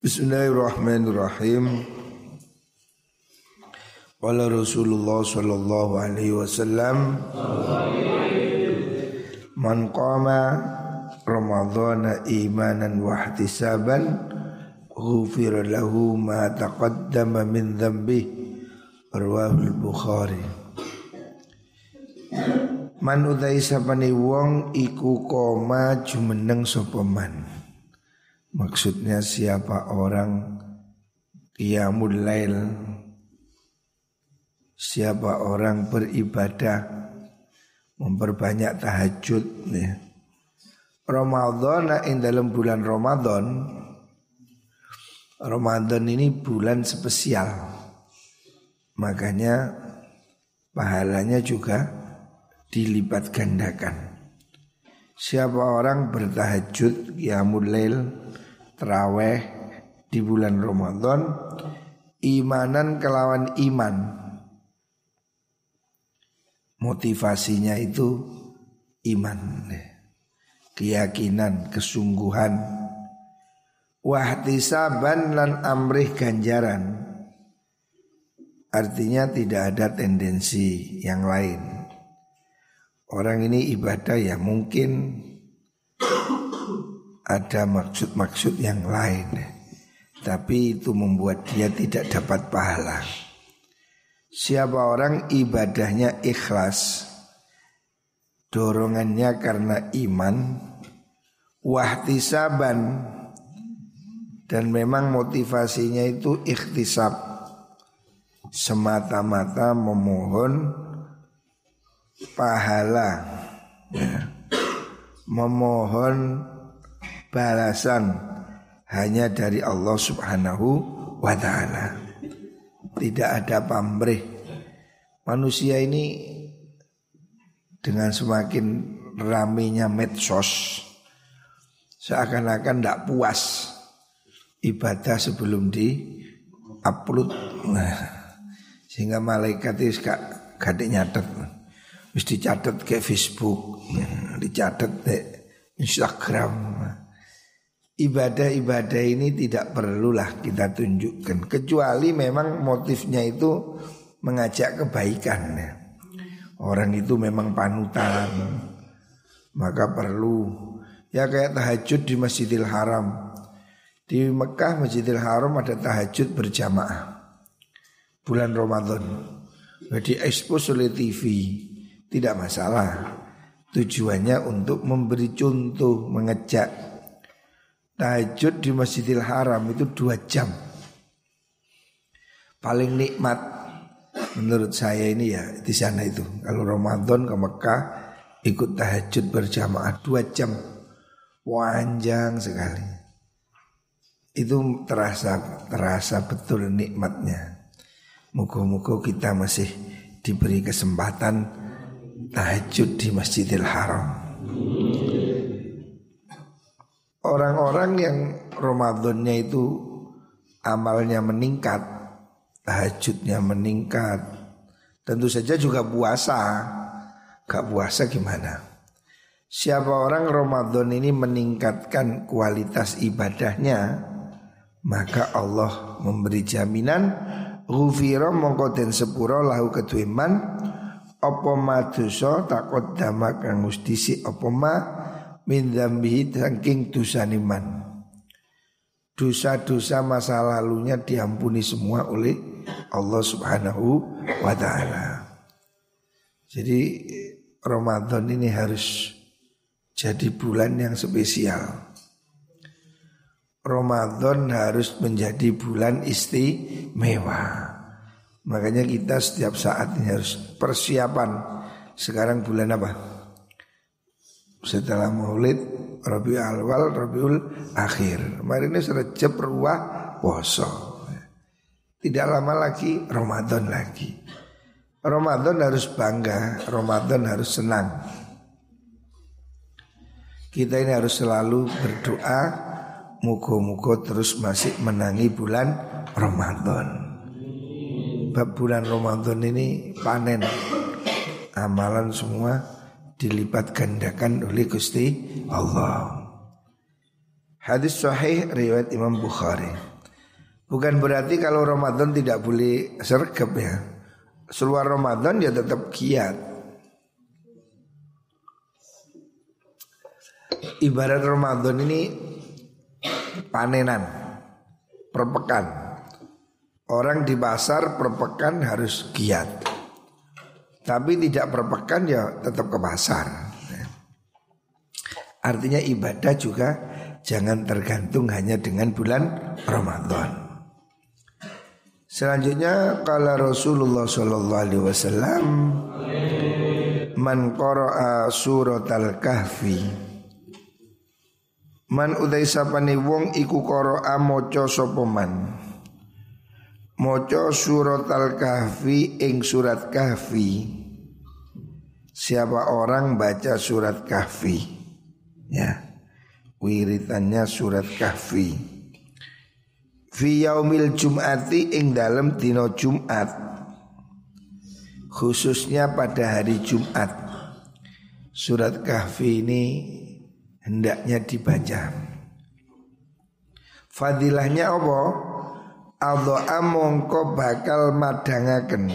Bismillahirrahmanirrahim. Qala Rasulullah sallallahu alaihi wasallam Man qama Ramadhana imanan wa ihtisaban ghufir lahu ma taqaddama min dhanbi Rawahul Bukhari Man utai sapane wong iku koma jumeneng sapa man Maksudnya siapa orang? Qiyamul Lail. Siapa orang beribadah? Memperbanyak tahajud ya. Ramadan in dalam bulan Ramadan Ramadan ini bulan spesial. Makanya pahalanya juga dilipat gandakan. Siapa orang bertahajud Qiyamul Lail teraweh di bulan Ramadan imanan kelawan iman. Motivasinya itu iman. Keyakinan kesungguhan. Wahtisaban lan amrih ganjaran. Artinya tidak ada tendensi yang lain. Orang ini ibadah ya mungkin ada maksud-maksud yang lain. Tapi itu membuat dia tidak dapat pahala. Siapa orang ibadahnya ikhlas Dorongannya karena iman Wahtisaban Dan memang motivasinya itu ikhtisab. Semata-mata memohon pahala ya. Memohon balasan hanya dari Allah Subhanahu wa taala. Tidak ada pamrih. Manusia ini dengan semakin ramenya medsos seakan-akan tidak puas ibadah sebelum di upload nah, sehingga malaikat itu gak gak nyatet mesti catat ke Facebook dicatat ke Instagram ibadah-ibadah ini tidak perlulah kita tunjukkan kecuali memang motifnya itu mengajak kebaikan ya. Orang itu memang panutan maka perlu ya kayak tahajud di Masjidil Haram. Di Mekah Masjidil Haram ada tahajud berjamaah bulan Ramadan. Jadi expose oleh TV tidak masalah. Tujuannya untuk memberi contoh, mengejak Tahajud di Masjidil Haram itu dua jam. Paling nikmat Menurut saya ini ya di sana itu. Kalau Ramadan ke Mekah Ikut tahajud berjamaah dua jam. Panjang sekali. Itu terasa Terasa betul nikmatnya. Muka-muka kita masih Diberi kesempatan Tahajud di Masjidil Haram Orang-orang yang Ramadannya itu amalnya meningkat, tahajudnya meningkat, tentu saja juga puasa. Gak puasa gimana? Siapa orang Ramadan ini meningkatkan kualitas ibadahnya, maka Allah memberi jaminan Ghufira mongko den lahu ketuiman Apa maduso takut dama kang mustisi apa min dzambihi saking dosaniman. Dosa-dosa masa lalunya diampuni semua oleh Allah Subhanahu wa taala. Jadi Ramadan ini harus jadi bulan yang spesial. Ramadan harus menjadi bulan istimewa. Makanya kita setiap saat ini harus persiapan. Sekarang bulan apa? Setelah maulid Rabiul Awal Rabiul Akhir. Kemarin ini Rejab Ruah Poso Tidak lama lagi Ramadan lagi. Ramadan harus bangga Ramadan harus senang. Kita ini harus selalu berdoa Muko-muko terus masih menangi bulan Ramadan. Bab bulan Ramadan ini panen Amalan semua dilipat gandakan oleh Gusti Allah. Hadis sahih riwayat Imam Bukhari. Bukan berarti kalau Ramadan tidak boleh sergap ya. Seluar Ramadan ya tetap giat. Ibarat Ramadan ini panenan perpekan. Orang di pasar perpekan harus giat. Tapi tidak perpekan ya tetap ke pasar. Artinya ibadah juga jangan tergantung hanya dengan bulan Ramadan. Selanjutnya kala Rasulullah sallallahu alaihi wasallam man qara'a surat al-kahfi Man utai sapane wong iku qara'a maca sapa man Maca surat al-kahfi ing surat kahfi Siapa orang baca surat kahfi? Ya. Wiritannya surat kahfi. Fi yaumil jum'ati ing dalam dino Jumat. Khususnya pada hari Jumat. Surat kahfi ini hendaknya dibaca. Fadilahnya apa? Adha mongko bakal madangaken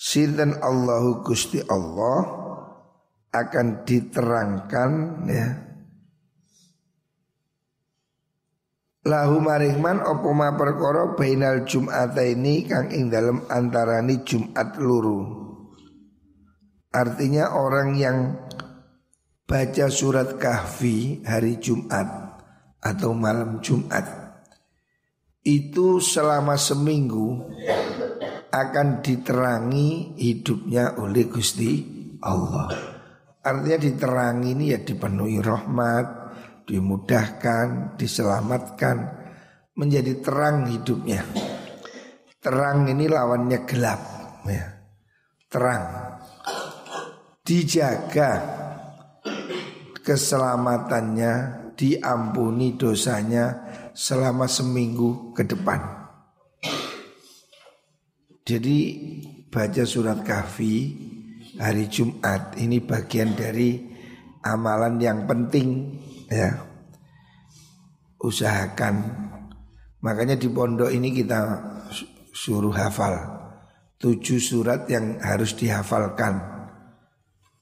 Sinten Allahu Gusti Allah akan diterangkan ya Lahu maringman opo ma perkara bainal ini kang ing dalem antarani Jumat luru. Artinya orang yang baca surat kahfi hari Jumat atau malam Jumat itu selama seminggu akan diterangi hidupnya oleh Gusti Allah. Artinya diterangi ini ya dipenuhi rahmat, dimudahkan, diselamatkan, menjadi terang hidupnya. Terang ini lawannya gelap, ya. Terang. Dijaga keselamatannya, diampuni dosanya selama seminggu ke depan. Jadi baca surat kahfi hari Jumat ini bagian dari amalan yang penting ya. Usahakan. Makanya di pondok ini kita suruh hafal. Tujuh surat yang harus dihafalkan.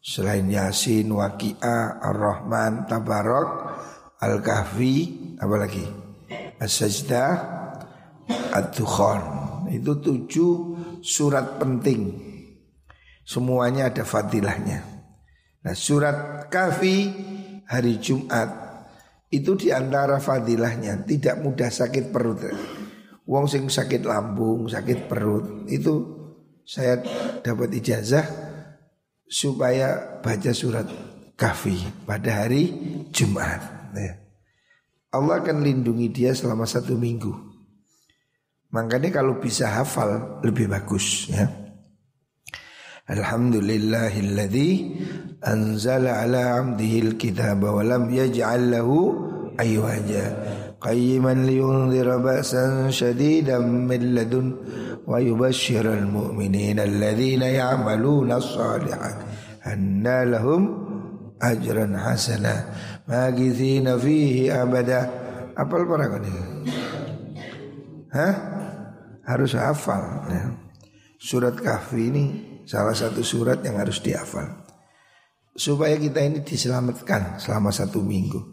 Selain Yasin, Waqi'ah, Ar-Rahman, Tabarok, Al-Kahfi, apalagi As-Sajdah, Ad-Dukhan. Itu tujuh surat penting. Semuanya ada fadilahnya. Nah, surat Kahfi hari Jumat itu di antara fadilahnya tidak mudah sakit perut. Wong sing sakit lambung, sakit perut itu saya dapat ijazah supaya baca surat kafi pada hari Jumat. Ya. Allah akan lindungi dia selama satu minggu. Makanya kalau bisa hafal lebih bagus ya. Alhamdulillahilladzi anzala ala abdihi alkitaba wa lam yaj'al lahu aywaja qayyiman liyunzira ba'san shadidan min ladun wa yubashshiral mu'minina alladhina ya'maluna as-salihat anna lahum ajran hasana magithina fihi abada apal para ini Hah? Harus hafal ya. Surat kahfi ini Salah satu surat yang harus dihafal. Supaya kita ini diselamatkan selama satu minggu.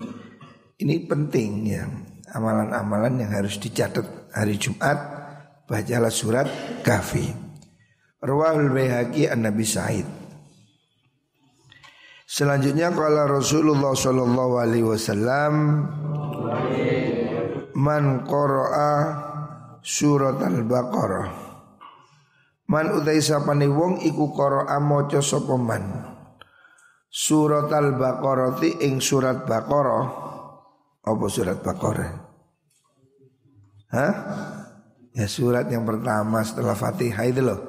Ini penting ya. Amalan-amalan yang harus dicatat hari Jumat Bacalah surat kafi Rawahul Bayhaqi an Nabi Sa'id. Selanjutnya kalau Rasulullah Shallallahu Alaihi Wasallam man qara'a surat al-Baqarah Man utai sapane wong iku qara'a maca sapa man. Surat Al-Baqarah ing surat Baqarah. Apa surat Baqarah? Hah? Ya surat yang pertama setelah Fatihah itu loh.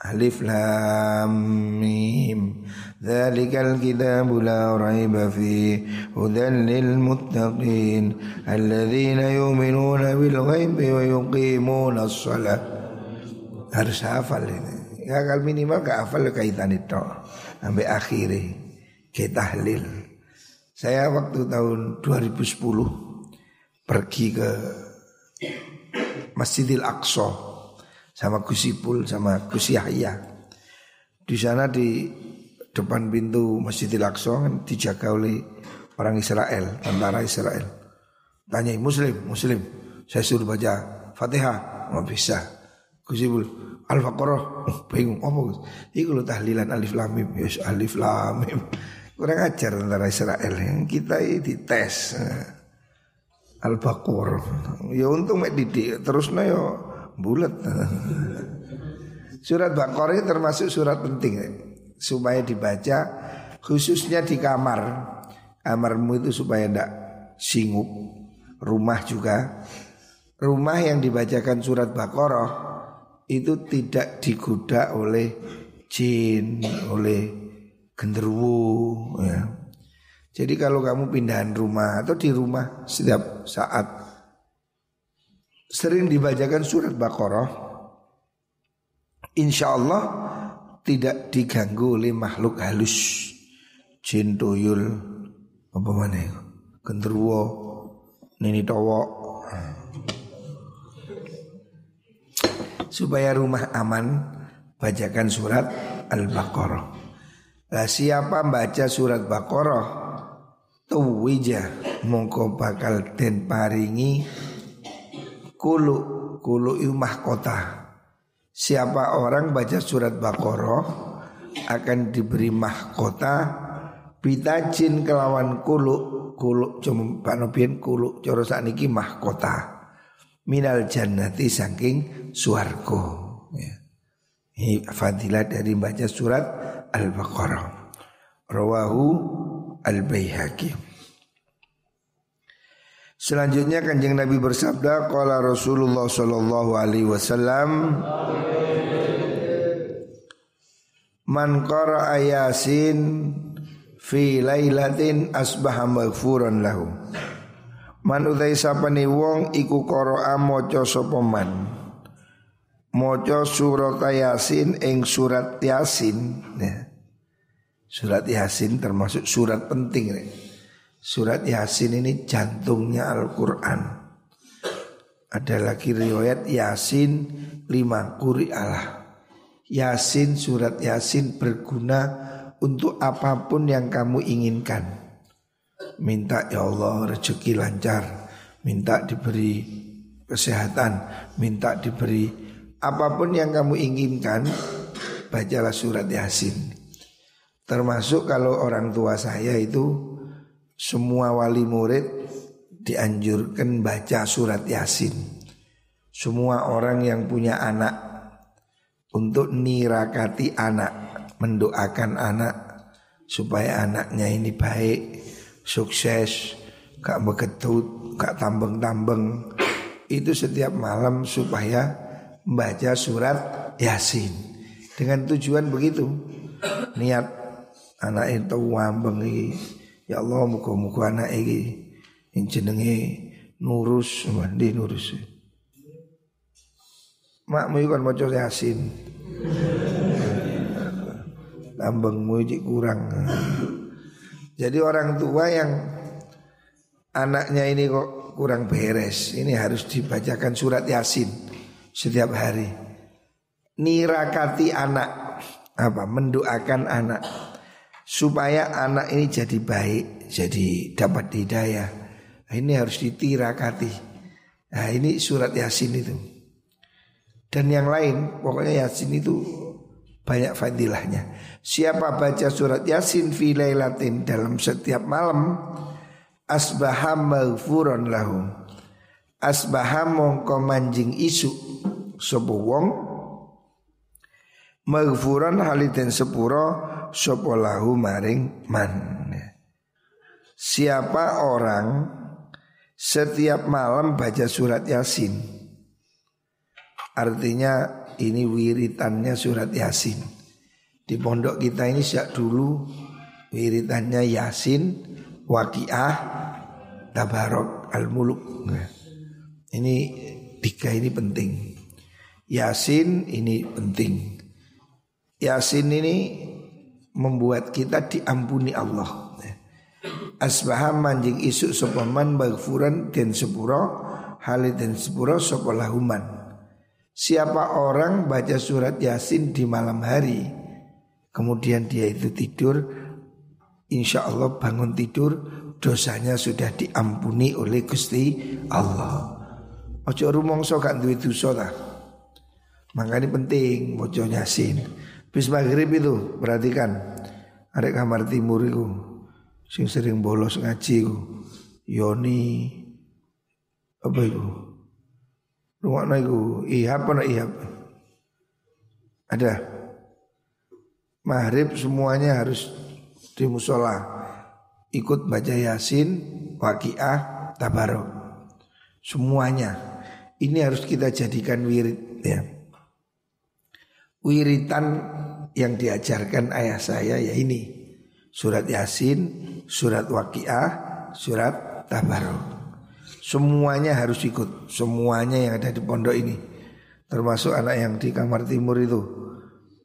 Alif lam mim Raiba fi hudan lil muttaqin alladzina yu'minuna bil ghaibi wa yuqimuna as-salah harus hafal ini. Ya kalau minimal gak hafal kaitan itu sampai akhirnya ke tahlil. Saya waktu tahun 2010 pergi ke Masjidil Aqsa sama Gus Ipul sama Gus Yahya. Di sana di depan pintu Masjidil Aqsa kan dijaga oleh orang Israel, tentara Israel. Tanya Muslim, Muslim, saya suruh baca Fatihah, nggak bisa. Gus Ipul, Al-Baqarah, oh, bingung, apa Gus? Iku lo tahlilan alif lam mim, yes, alif lam mim. Kurang ajar tentara Israel yang kita ini dites. Al-Baqarah. Ya untung mek didik terusnya ya bulat. Surat Baqarah termasuk surat penting. Supaya dibaca khususnya di kamar. Kamarmu itu supaya tidak singup. Rumah juga. Rumah yang dibacakan surat Baqarah itu tidak digoda oleh jin, oleh genderuwo ya. Jadi kalau kamu pindahan rumah atau di rumah setiap saat sering dibacakan surat Baqarah insya Allah tidak diganggu oleh makhluk halus. Jin tuyul apa mana genderuwo nini towo. Supaya rumah aman bacakan surat Al-Baqarah. Nah, siapa baca surat Baqarah? Tuwija mongko bakal den paringi kulu kulu imah kota Siapa orang baca surat Baqarah akan diberi mahkota. Bitajin kelawan kuluk Kuluk cuma Pak Nobien kuluk Coro niki mahkota. Minal jannati saking suarko ya. Ini fadilah dari baca surat Al-Baqarah. Rawahu Al-Bayhaqi Selanjutnya kanjeng Nabi bersabda Qala Rasulullah Sallallahu Alaihi Wasallam Man qara ayasin Fi lailatin asbaha maghfuran lahu Man utai sapani wong iku qara maca sapa man surat Yasin ing surat Yasin ya. Surat Yasin termasuk surat penting nih. Surat Yasin ini jantungnya Al-Quran. Ada lagi riwayat Yasin lima kuri Allah. Yasin surat Yasin berguna untuk apa pun yang kamu inginkan. Minta ya Allah rezeki lancar. Minta diberi kesehatan. Minta diberi apa pun yang kamu inginkan Bacalah surat Yasin. Termasuk kalau orang tua saya itu semua wali murid dianjurkan baca surat Yasin. Semua orang yang punya anak untuk nirakati anak, mendoakan anak supaya anaknya ini baik, sukses, gak beketut, gak tambeng-tambeng. Itu setiap malam supaya membaca surat Yasin. Dengan tujuan begitu. Niat anak itu wambeng Ya Allah muka-muka anak ini Yang jenenge nurus Mandi nurus? Makmu kan mau yasin. Lambengmu ini kurang. Jadi orang tua yang Anaknya ini kok kurang beres Ini harus dibacakan surat yasin Setiap hari. Nirakati anak Apa? Mendoakan anak supaya anak ini jadi baik, jadi dapat hidayah. Nah, ini harus ditirakati. Nah, ini surat Yasin itu. Dan yang lain, pokoknya Yasin itu banyak fadilahnya. Siapa baca surat Yasin fi lailatin dalam setiap malam asbaha maghfuran lahu. Asbaha mongko manjing isu sapa wong maghfuran haliten sepuro sopolahu maring man. Siapa orang setiap malam baca surat Yasin? Artinya ini wiritannya surat Yasin. Di pondok kita ini sejak dulu wiritannya Yasin, Waqiah, Tabarok, Al-Muluk Ini tiga ini penting. Yasin ini penting. Yasin ini membuat kita diampuni Allah. asbaha manjing isu sopaman bagfuran den sepuro halid den sepuro sopolahuman Siapa orang baca surat Yasin di malam hari Kemudian dia itu tidur Insya Allah bangun tidur Dosanya sudah diampuni oleh Gusti Allah Ojo rumongso gak duwe dosa. Makanya penting mojo Yasin Bis maghrib itu perhatikan Ada kamar timur itu Sing sering bolos ngaji itu Yoni Apa itu Rungokno iku ihab apa ihab? Ada. Maghrib semuanya harus di musola ikut baca Yasin, Waqiah, Tabarok. Semuanya. Ini harus kita jadikan wirid ya. Wiritan yang diajarkan ayah saya ya ini. Surat Yasin, surat Waqiah, surat Tabarok. Semuanya harus ikut Semuanya yang ada di pondok ini Termasuk anak yang di kamar timur itu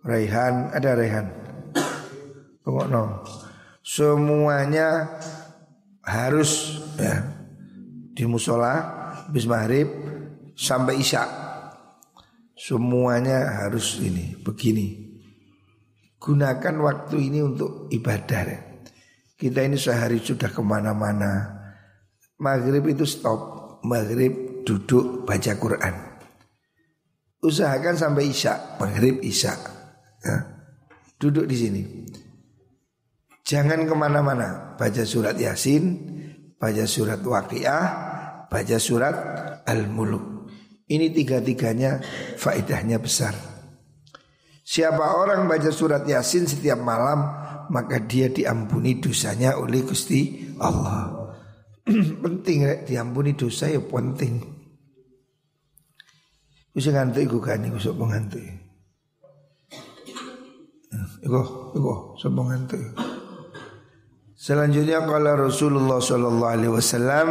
Raihan Ada Raihan no. Semuanya Harus ya Di musola Bis maghrib Sampai isya Semuanya harus ini Begini. Gunakan waktu ini untuk ibadah ya. Kita ini sehari sudah ke mana-mana. Maghrib itu stop. Maghrib duduk baca Quran. Usahakan sampai isya. Maghrib isya. Ya. Duduk di sini. Jangan ke mana-mana. Baca surat Yasin Baca surat Waqiah Baca surat Al-Muluk Ini tiga-tiganya faedahnya besar Siapa orang baca surat Yasin setiap malam Maka dia diampuni dosanya oleh Gusti Allah penting rek diampuni dosa ya penting. Bisa ngantuk iku kan iku sok ngantuk. Iku iku sok ngantuk. Selanjutnya kalau Rasulullah Shallallahu Alaihi Wasallam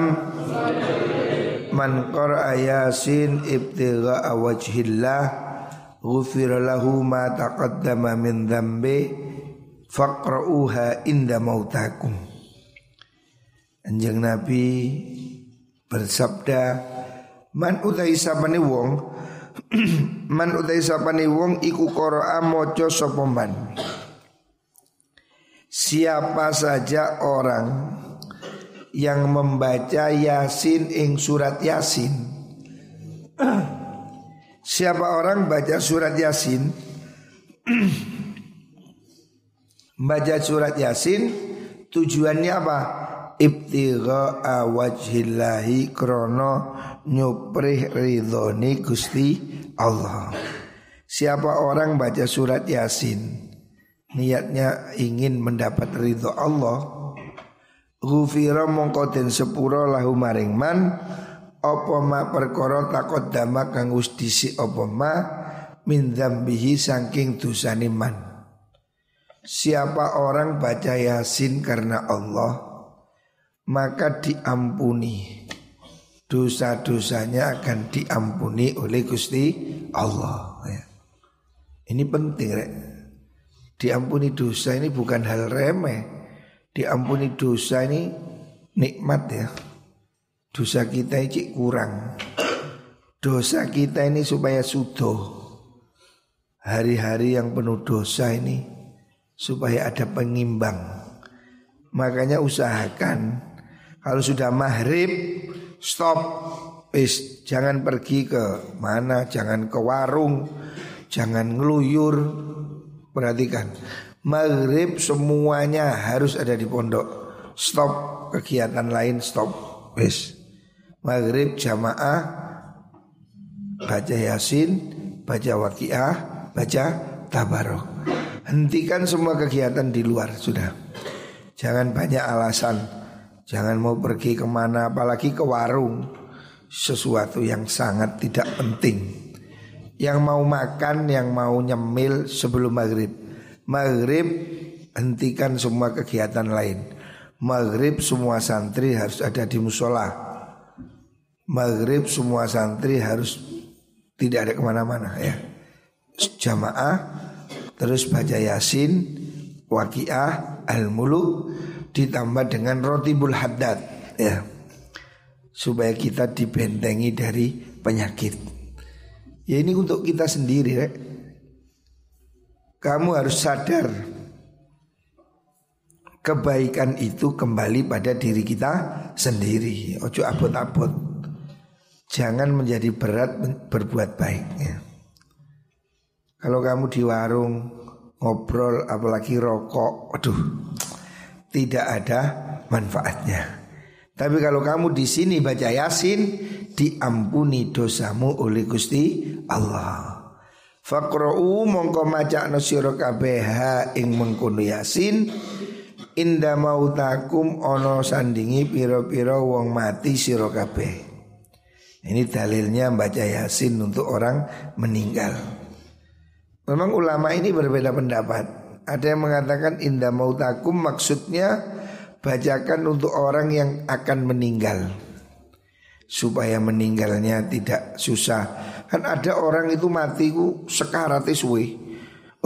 Man qara'a yasin ibtigha'a wajhillah Ghufir lahu ma taqaddama min dhanbi Faqra'uha inda mautakum. Anjing Nabi bersabda Man utai sapane wong Man utai sapane wong iku qira'a maca sapa man? Siapa saja orang yang membaca Yasin ing surat Yasin Siapa orang baca surat Yasin Baca surat Yasin Tujuannya apa? ibtigha wajhillahi krono nyuprih ridhoni Gusti Allah. Siapa orang baca surat Yasin niatnya ingin mendapat ridho Allah Ghufira mongko den sepuro lahu maring man apa ma perkara takut dama kang wis disi apa ma min dzambihi saking dosane man Siapa orang baca Yasin karena Allah maka diampuni dosa-dosanya akan diampuni oleh Gusti Allah ya. Ini penting rek. Diampuni dosa ini bukan hal remeh. Diampuni dosa ini nikmat ya. Dosa kita ini kurang. Dosa kita ini supaya sudoh. Hari-hari yang penuh dosa ini supaya ada pengimbang. Makanya usahakan kalau sudah maghrib stop Is, jangan pergi ke mana, jangan ke warung, jangan ngeluyur. Perhatikan, maghrib semuanya harus ada di pondok. Stop kegiatan lain, stop. Wis. Maghrib jamaah baca Yasin, baca Waqiah, baca Tabarok. Hentikan semua kegiatan di luar sudah. Jangan banyak alasan. Jangan mau pergi ke mana apalagi ke warung Sesuatu yang sangat tidak penting Yang mau makan, yang mau nyemil sebelum maghrib Maghrib hentikan semua kegiatan lain Maghrib semua santri harus ada di musola Maghrib semua santri harus tidak ada ke mana-mana ya Jamaah Terus baca yasin Waqiah Al-Muluk ditambah dengan rotibul haddad ya supaya kita dibentengi dari penyakit. Ya ini untuk kita sendiri, rek. Kamu harus sadar kebaikan itu kembali pada diri kita sendiri. Ojo abot-abot. Jangan menjadi berat berbuat baik. Ya. Kalau kamu di warung ngobrol apalagi rokok, aduh, tidak ada manfaatnya. Tapi kalau kamu di sini baca Yasin, diampuni dosamu oleh Gusti Allah. Faqra'u mongko maca sira kabeh ing mengkono Yasin inda mautakum ono sandingi piro-piro wong mati sira kabeh. Ini dalilnya baca Yasin untuk orang meninggal. Memang ulama ini berbeda pendapat. Ada yang mengatakan inda mautakum maksudnya bacakan untuk orang yang akan meninggal supaya meninggalnya tidak susah. Kan ada orang itu mati ku sekarat suwe.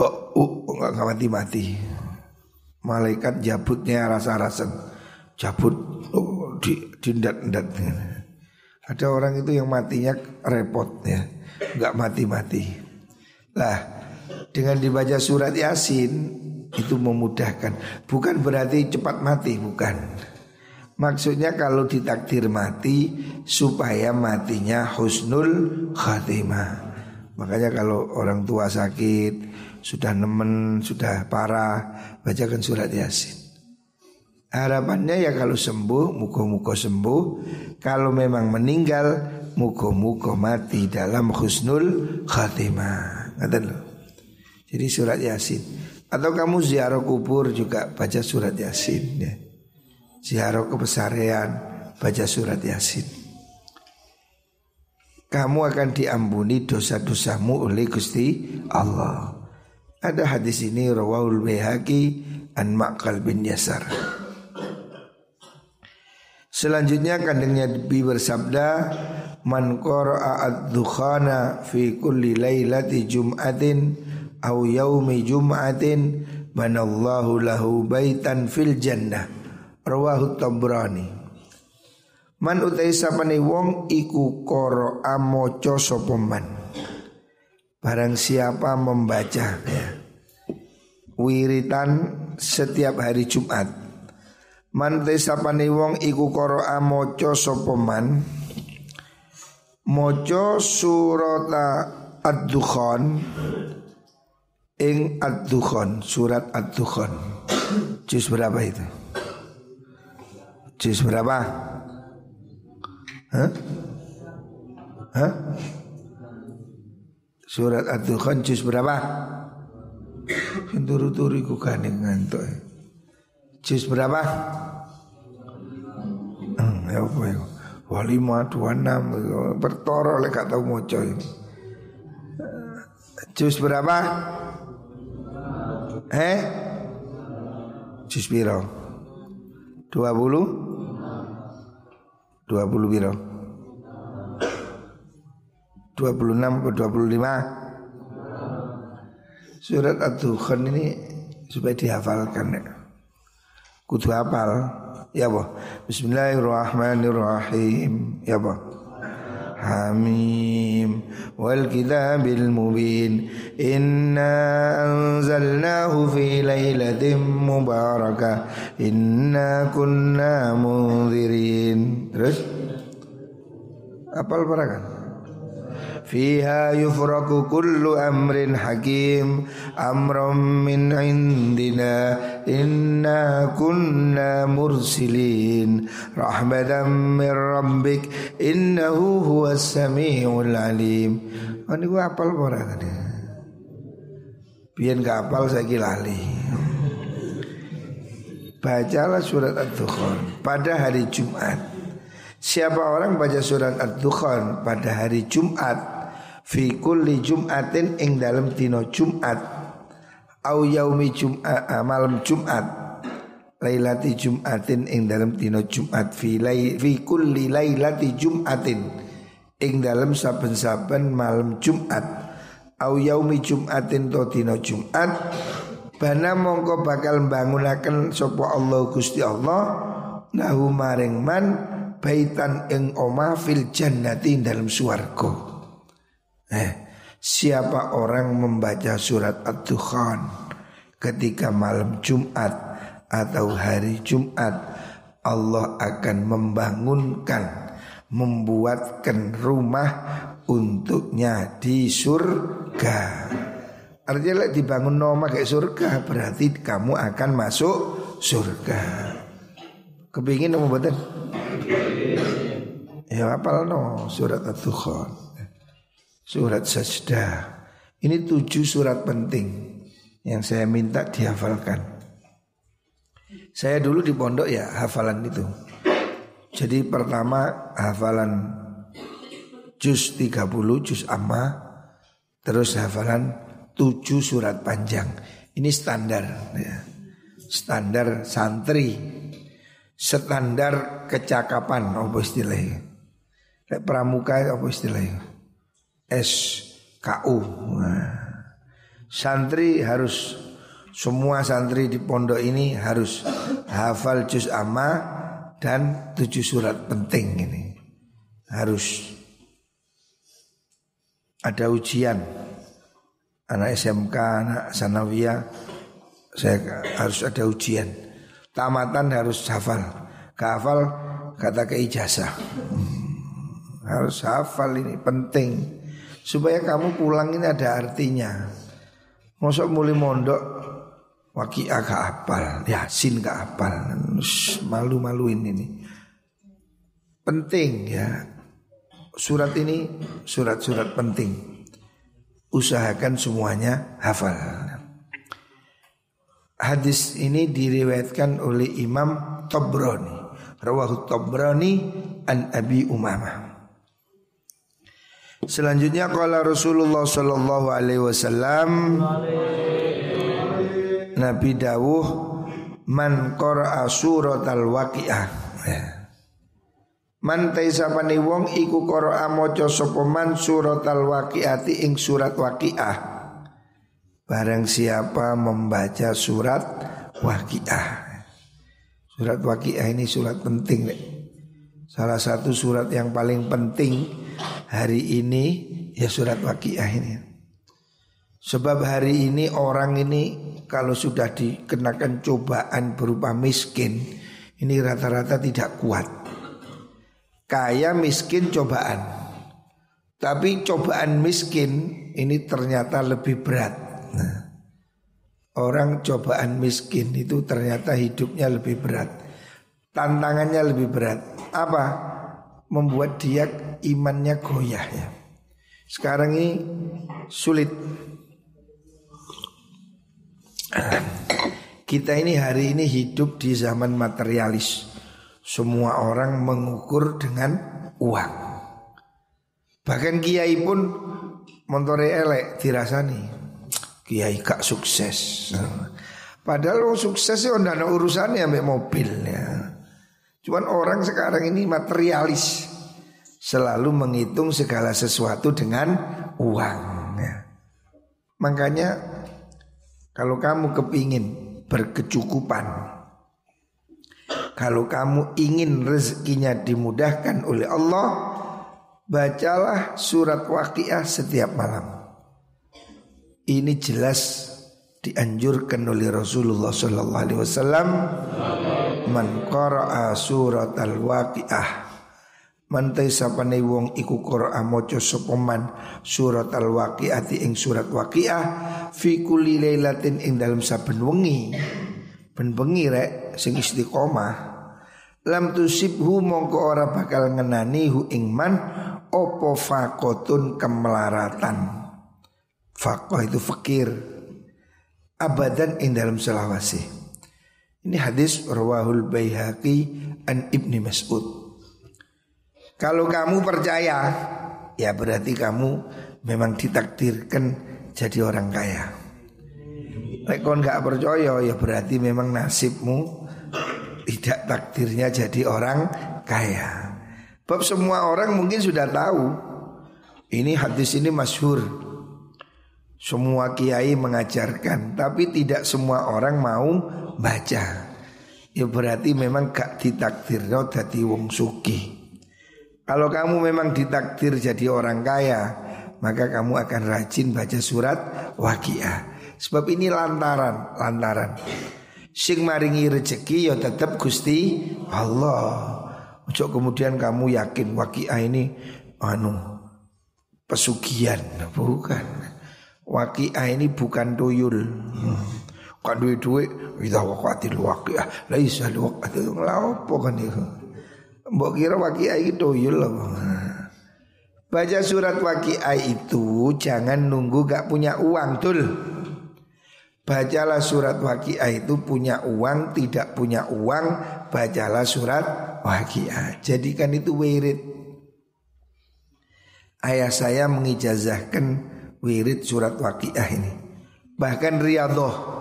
Oh, oh, enggak mati-mati. Malaikat jabutnya rasa-rasa jabut oh, di dindat-ndat. Ada orang itu yang matinya repot ya, enggak mati-mati. Lah, dengan dibaca surat Yasin itu memudahkan. Bukan berarti cepat mati, bukan. Maksudnya kalau ditakdir mati supaya matinya husnul khatimah. Makanya kalau orang tua sakit, sudah nemen, sudah parah, bacakan surat Yasin. Harapannya ya kalau sembuh, muka-muka sembuh. Kalau memang meninggal, muka-muka mati dalam husnul khatimah. Jadi surat Yasin. Atau kamu ziarah kubur juga baca surat Yasin ya. Ziarah kebesaran baca surat Yasin. Kamu akan diampuni dosa-dosamu oleh Gusti Allah. Ada hadis ini rawahul Baihaqi an Maqal bin Yasar. Selanjutnya kandungnya Nabi bersabda Man qara'a ad-dukhana fi kulli lailati jum'atin au yaumi jum'atin banallahu lahu baitan fil jannah rawahu tabrani man utai sapane wong iku koro amoco sopoman barang siapa membaca ya. Wiritan setiap hari Jumat. Man utai sapane wong iku koro amoco sopoman moco surata ad-dukhan ing ad-dukhan surat ad-dukhan juz berapa itu juz berapa Hah? Hah? Surat Ad-Dukhan juz berapa? Turu-turu iku kaning ngantuk. Juz berapa? Hmm, ya apa ya? Walima dua enam Bertoro oleh gak tau moco Juz berapa? Eh? Jus piro? 20? 20 piro? 26 atau 25? Surat Ad-Dukhan ini supaya dihafalkan ya. Kudu hafal. Ya boh. Bismillahirrahmanirrahim. Ya boh. حميم والكتاب المبين إنا أنزلناه في ليلة مباركة إنا كنا منذرين. terus apal parakan Fiha yufraku kullu amrin hakim Amram min indina Inna kunna mursilin. Rahmatan min rabbik Innahu huwa sami'ul alim. Oh ini gue apal pora tadi? Biar gak apal saya lali Bacalah surat Ad-Dukhan pada hari Jumat. Siapa orang baca surat Ad-Dukhan pada hari Jumat fi kulli jum'atin ing dalam dino Jumat. Au yaumi Jum'at malam Jumat. Lailati Jum'atin ing dalam dino Jumat. Fi lay, fi kulli lailati Jum'atin ing dalam saben-saben malam Jumat. Au yaumi Jum'atin to dino Jumat. Bana mongko bakal bangunaken sapa Allah Gusti Allah lahu maring man baitan ing oma fil jannati dalam swarga. Eh, siapa orang membaca surat Ad-Dukhan ketika malam Jumat atau hari Jumat Allah akan membangunkan membuatkan rumah untuknya di surga. Artinya dibangun nama kayak surga berarti kamu akan masuk surga. Kepingin apa betul? Ya apa no surat At-Dukhan. Surat Sajdah. Ini tujuh surat penting yang saya minta dihafalkan. Saya dulu di pondok ya hafalan itu. Jadi pertama hafalan juz 30 juz amma terus hafalan tujuh surat panjang. Ini standar ya. Standar santri. Standar kecakapan apa istilahnya? Pramuka apa istilahnya? S KU. Nah. Santri harus semua santri di pondok ini harus hafal juz amma dan tujuh surat penting ini. Harus ada ujian anak SMK, anak sanawiyah saya harus ada ujian. Tamatan harus hafal. Gak hafal kata ke ijazah. Hmm, harus hafal ini penting supaya kamu pulang ini ada artinya. Mosok mulai mondok waki gak hafal, yasin gak hafal, malu-maluin ini. Penting ya. Surat ini surat-surat penting usahakan semuanya hafal. Hadis ini diriwayatkan oleh Imam Tabrani. Rawahu Tabrani an Abi Umamah. Selanjutnya kala Rasulullah sallallahu alaihi wasallam Nabi dawuh man qara'a suratal waqiah. Ya. Man taisapane wong iku qara'a maca sapa man suratal waqiati ing surat waqiah. Barang siapa membaca surat waqiah. Surat waqiah ini surat penting. Salah satu surat yang paling penting hari ini ya surat waqiah ini. Sebab hari ini orang ini kalau sudah dikenakan cobaan berupa miskin, ini rata-rata tidak kuat kaya miskin cobaan. Tapi cobaan miskin ini ternyata lebih berat. Nah, orang cobaan miskin itu ternyata hidupnya lebih berat. Tantangannya lebih berat. Apa? Membuat dia imannya goyah ya. Sekarang ini sulit. Kita ini hari ini hidup di zaman materialis. Semua orang mengukur dengan uang. Bahkan kiai pun montore elek dirasani. Kiai gak sukses. Padahal orang sukses ya urusannya sampai mobil ya. Cuman orang sekarang ini materialis selalu menghitung segala sesuatu dengan uang. Ya. Makanya kalau kamu kepingin berkecukupan kalau kamu ingin rezekinya dimudahkan oleh Allah Bacalah surat waqiah setiap malam Ini jelas dianjurkan oleh Rasulullah Sallallahu Alaihi Wasallam Man qara'a surat al-waqiah. Mantai sapane wong iku qara'a maca sapa man surat al-waqiati ing surat waqiah fi kulli lailatin ing dalam saben wengi. Ben bengi rek sing istiqomah. Lam tusibhu mongko ora bakal ngenani hu ingman opo fakotun kemelaratan fakoh itu fakir. Abadan ing dalam selawasi ini hadis rawahul bayhaqi an ibni mas'ud kalau kamu percaya ya berarti kamu memang ditakdirkan jadi orang kaya Lek kon gak percaya ya berarti memang nasibmu tidak takdirnya jadi orang kaya. Bab semua orang mungkin sudah tahu. Ini hadis ini masyhur. Semua kiai mengajarkan, tapi tidak semua orang mau baca. Ya berarti memang gak ditakdir jadi wong suki. Kalau kamu memang ditakdir jadi orang kaya, maka kamu akan rajin baca surat waqiah. Sebab ini lantaran, lantaran. Sing maringi rezeki ya tetap Gusti Allah. Ojo kemudian kamu yakin waqiah ini anu pesugihan, bukan. Waqiah ini bukan tuyul. Hmm. Kan duit-duit Idza waqatil waqiah Laisa waqatil Laopo kan itu Mbok kira waqiah itu tuyul Baca surat waqiah itu Jangan nunggu gak punya uang Tul Bacalah surat waqiah itu punya uang Tidak punya uang Bacalah surat waqiah Jadikan itu wirid. Ayah saya mengijazahkan wirid surat waqiah ini. Bahkan riadoh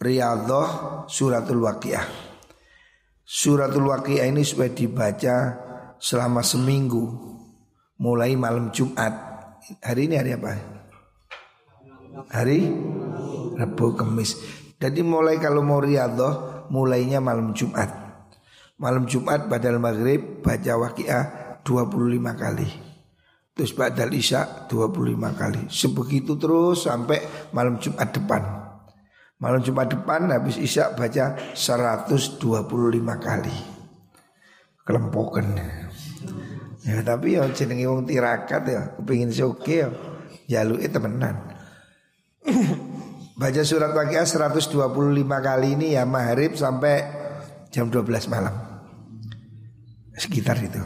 Riadoh suratul waqiah Suratul waqiah ini supaya dibaca selama seminggu Mulai malam Jumat Hari ini hari apa? Hari Rabu Kamis. Jadi mulai kalau mau riadoh mulainya malam Jumat. Malam Jumat badal maghrib baca waqiah 25 kali. Terus badal isya 25 kali. Sebegitu terus sampai malam Jumat depan. Malam Jumat depan habis isya baca 125 kali. Kelempokan. Ya tapi ya jenenge wong tirakat ya kepengin soke ya jaluke temenan. Baca surat Waqiah 125 kali ini ya maghrib sampai jam 12 malam. Sekitar itu.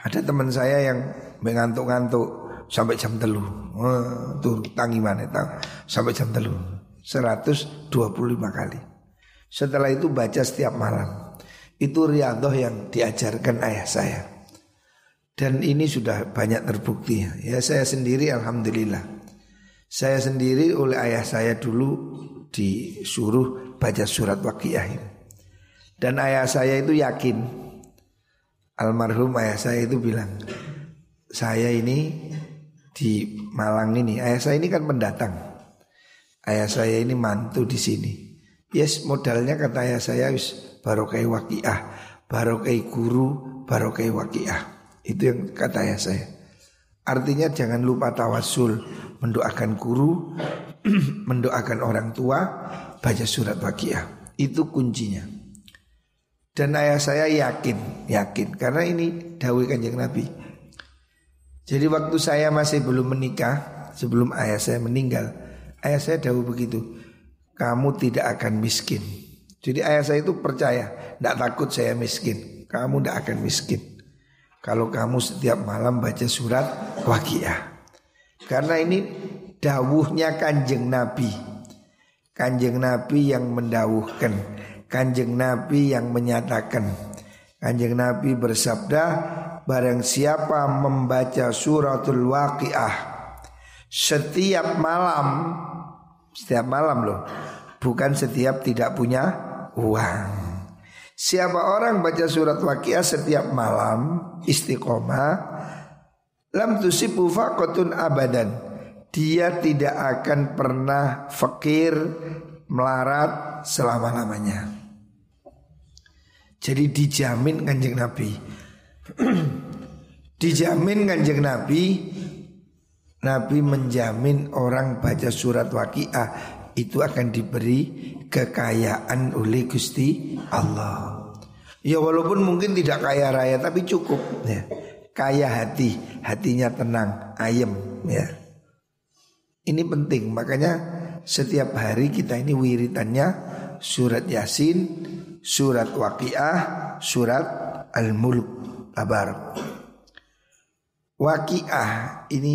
Ada teman saya yang mengantuk-ngantuk sampai jam telu. Oh, tuh tangi mana tahu sampai jam telu. 125 kali. Setelah itu baca setiap malam. Itu riadoh yang diajarkan ayah saya. Dan ini sudah banyak terbukti. Ya saya sendiri alhamdulillah. Saya sendiri oleh ayah saya dulu disuruh baca surat waqiah Dan ayah saya itu yakin Almarhum ayah saya itu bilang Saya ini di Malang ini Ayah saya ini kan pendatang Ayah saya ini mantu di sini Yes modalnya kata ayah saya wis barokai waqiah Barokai guru barokai waqiah Itu yang kata ayah saya Artinya jangan lupa tawasul mendoakan guru, mendoakan orang tua, baca surat Waqiah. Itu kuncinya. Dan ayah saya yakin, yakin karena ini dawai Kanjeng Nabi. Jadi waktu saya masih belum menikah, sebelum ayah saya meninggal, ayah saya dawai begitu. Kamu tidak akan miskin. Jadi ayah saya itu percaya, tidak takut saya miskin. Kamu tidak akan miskin. Kalau kamu setiap malam baca surat Waqiah. Karena ini dawuhnya kanjeng Nabi Kanjeng Nabi yang mendawuhkan Kanjeng Nabi yang menyatakan Kanjeng Nabi bersabda Barang siapa membaca suratul waqiah Setiap malam Setiap malam loh Bukan setiap tidak punya uang. Siapa orang baca surat waqiah setiap malam Istiqomah Lam tusibu faqatun abadan Dia tidak akan pernah fakir Melarat selama-lamanya. Jadi dijamin kanjeng Nabi. Dijamin kanjeng Nabi Nabi menjamin orang baca surat waqiah Itu akan diberi kekayaan oleh Gusti Allah Ya walaupun mungkin tidak kaya raya tapi cukup ya kaya hati, hatinya tenang, ayem ya. Ini penting, makanya setiap hari kita ini wiritannya surat Yasin, surat Waqiah, surat Al-Mulk Tabar. Waqiah ini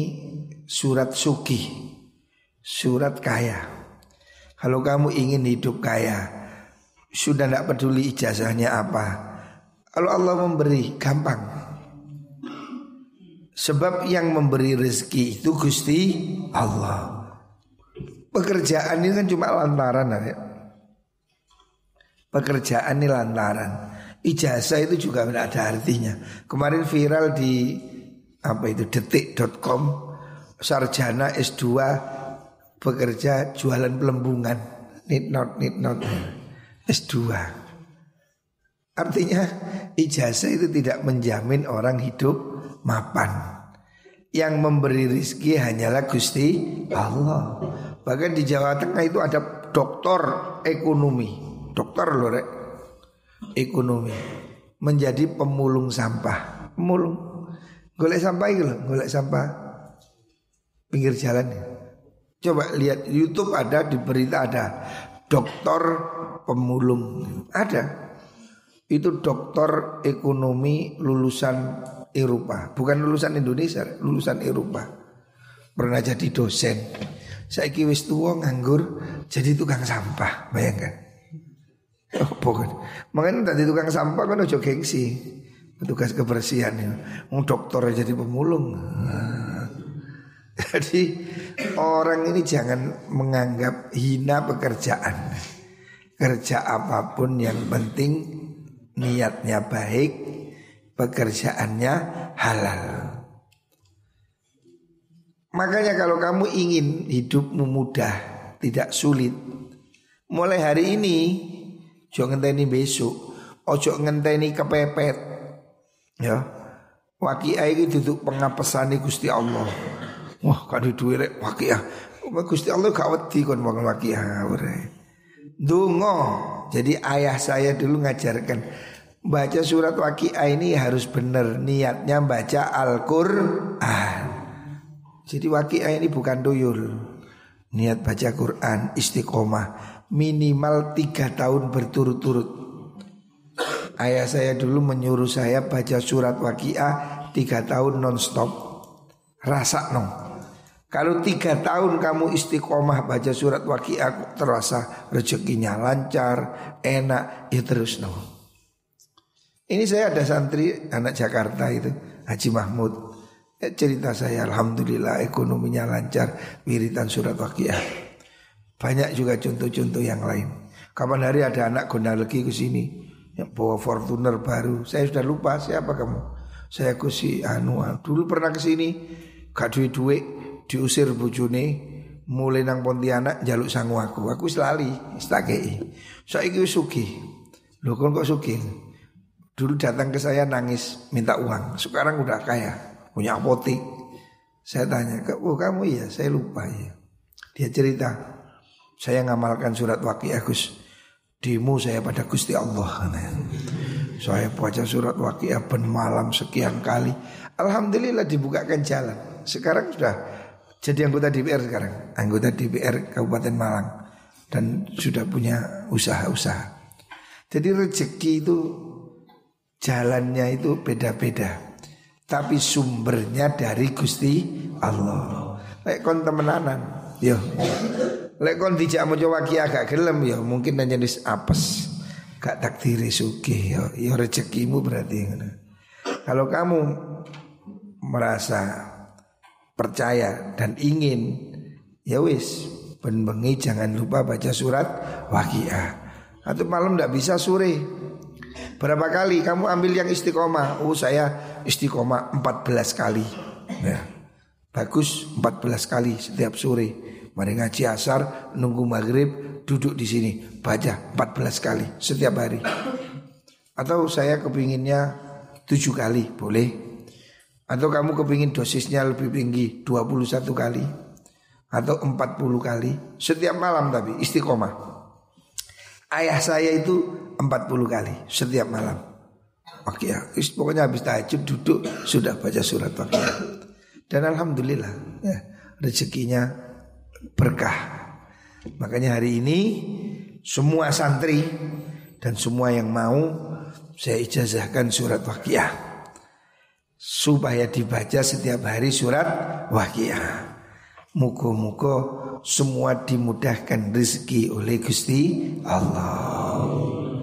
surat suki, surat kaya. Kalau kamu ingin hidup kaya, sudah tidak peduli ijazahnya apa. Kalau Allah memberi, gampang. Sebab yang memberi rezeki itu Gusti Allah. Pekerjaan ini kan cuma lantaran ya. Pekerjaan ini lantaran. Ijazah itu juga tidak ada artinya. Kemarin viral di apa itu detik.com sarjana S2 bekerja jualan pelembungan. Need not, need not. S2. Artinya ijazah itu tidak menjamin orang hidup mapan. Yang memberi rizki hanyalah Gusti Allah. Bahkan di Jawa Tengah itu ada doktor ekonomi. Dokter loh rek. Ekonomi. Menjadi pemulung sampah. Pemulung. Golek sampah itu loh. Golek sampah. Pinggir jalan. Coba lihat YouTube ada di berita ada. Dokter pemulung. Ada. Itu dokter ekonomi lulusan Eropa, bukan lulusan Indonesia, lulusan Eropa. Pernah jadi dosen. Saya wis tua nganggur jadi tukang sampah, bayangkan. Oh, pokoknya. Makanya tadi tukang sampah kan ojo gengsi. Petugas kebersihan ya. Mau dokter jadi pemulung. Jadi orang ini jangan menganggap hina pekerjaan. Kerja apa pun yang penting niatnya baik, pekerjaannya halal. Makanya kalau kamu ingin hidupmu mudah, tidak sulit, mulai hari ini jangan ngenteni besok, ojo ngenteni kepepet. Ya. Wakia ini duduk pengapesan Gusti Allah. Wah, kan duwe rek wakia. Gusti Allah gak wedi kon wong wakia Dungo. Jadi ayah saya dulu ngajarkan baca surat waqiah ini harus benar niatnya baca Al-Qur'an. Jadi waqiah ini bukan tuyul. Niat baca Quran istiqomah minimal tiga tahun berturut-turut. Ayah saya dulu menyuruh saya baca surat waqiah tiga tahun nonstop. Rasa no. Kalau tiga tahun kamu istiqomah baca surat waqiah terasa rezekinya lancar, enak, ya terus no. Ini saya ada santri anak Jakarta itu Haji Mahmud. Ya, Cerita saya Alhamdulillah ekonominya lancar Wiritan surat wakiah Banyak juga contoh-contoh yang lain. Kapan hari ada anak lagi ke sini yang bawa Fortuner baru. Saya sudah lupa siapa kamu. Saya kusi anu Dulu pernah ke sini Gak duit-duit Diusir bujune mulai nang Pontianak jaluk sangu aku aku selalu stakei saya so, suki lu kok suki Dulu datang ke saya nangis minta uang. Sekarang udah kaya, punya apotek. Saya tanya, oh kamu iya, saya lupa ya. Dia cerita, saya ngamalkan surat wakil Agus. Dimu saya pada Gusti Allah. Saya baca surat wakil ben malam sekian kali. Alhamdulillah dibukakan jalan. Sekarang sudah jadi anggota DPR sekarang. Anggota DPR Kabupaten Malang. Dan sudah punya usaha-usaha. Jadi rezeki itu jalannya itu beda-beda. Tapi sumbernya dari Gusti Allah. Lek kon temenanan, yo. Lek kon dijak mojo waki agak gelem yo, mungkin nanya dis apes. Gak takdiri suki yo, yo rezekimu berarti Kalau kamu merasa percaya dan ingin, ya wis, ben bengi jangan lupa baca surat waqiah. Atau malam tidak bisa sore, Berapa kali kamu ambil yang istiqomah? Oh saya istiqomah 14 kali. Ya. Bagus 14 kali setiap sore. Mari ngaji asar, nunggu maghrib, duduk di sini, baca 14 kali setiap hari. Atau saya kepinginnya 7 kali, boleh. Atau kamu kepingin dosisnya lebih tinggi 21 kali atau 40 kali setiap malam tapi istiqomah. Ayah saya itu 40 kali setiap malam. Oke ya, pokoknya habis tahajud duduk sudah baca surat Waqiah. Dan alhamdulillah ya, rezekinya berkah. Makanya hari ini semua santri dan semua yang mau saya ijazahkan surat Waqiah supaya dibaca setiap hari surat Waqiah. Muka-muka semua dimudahkan rezeki oleh Gusti Allah.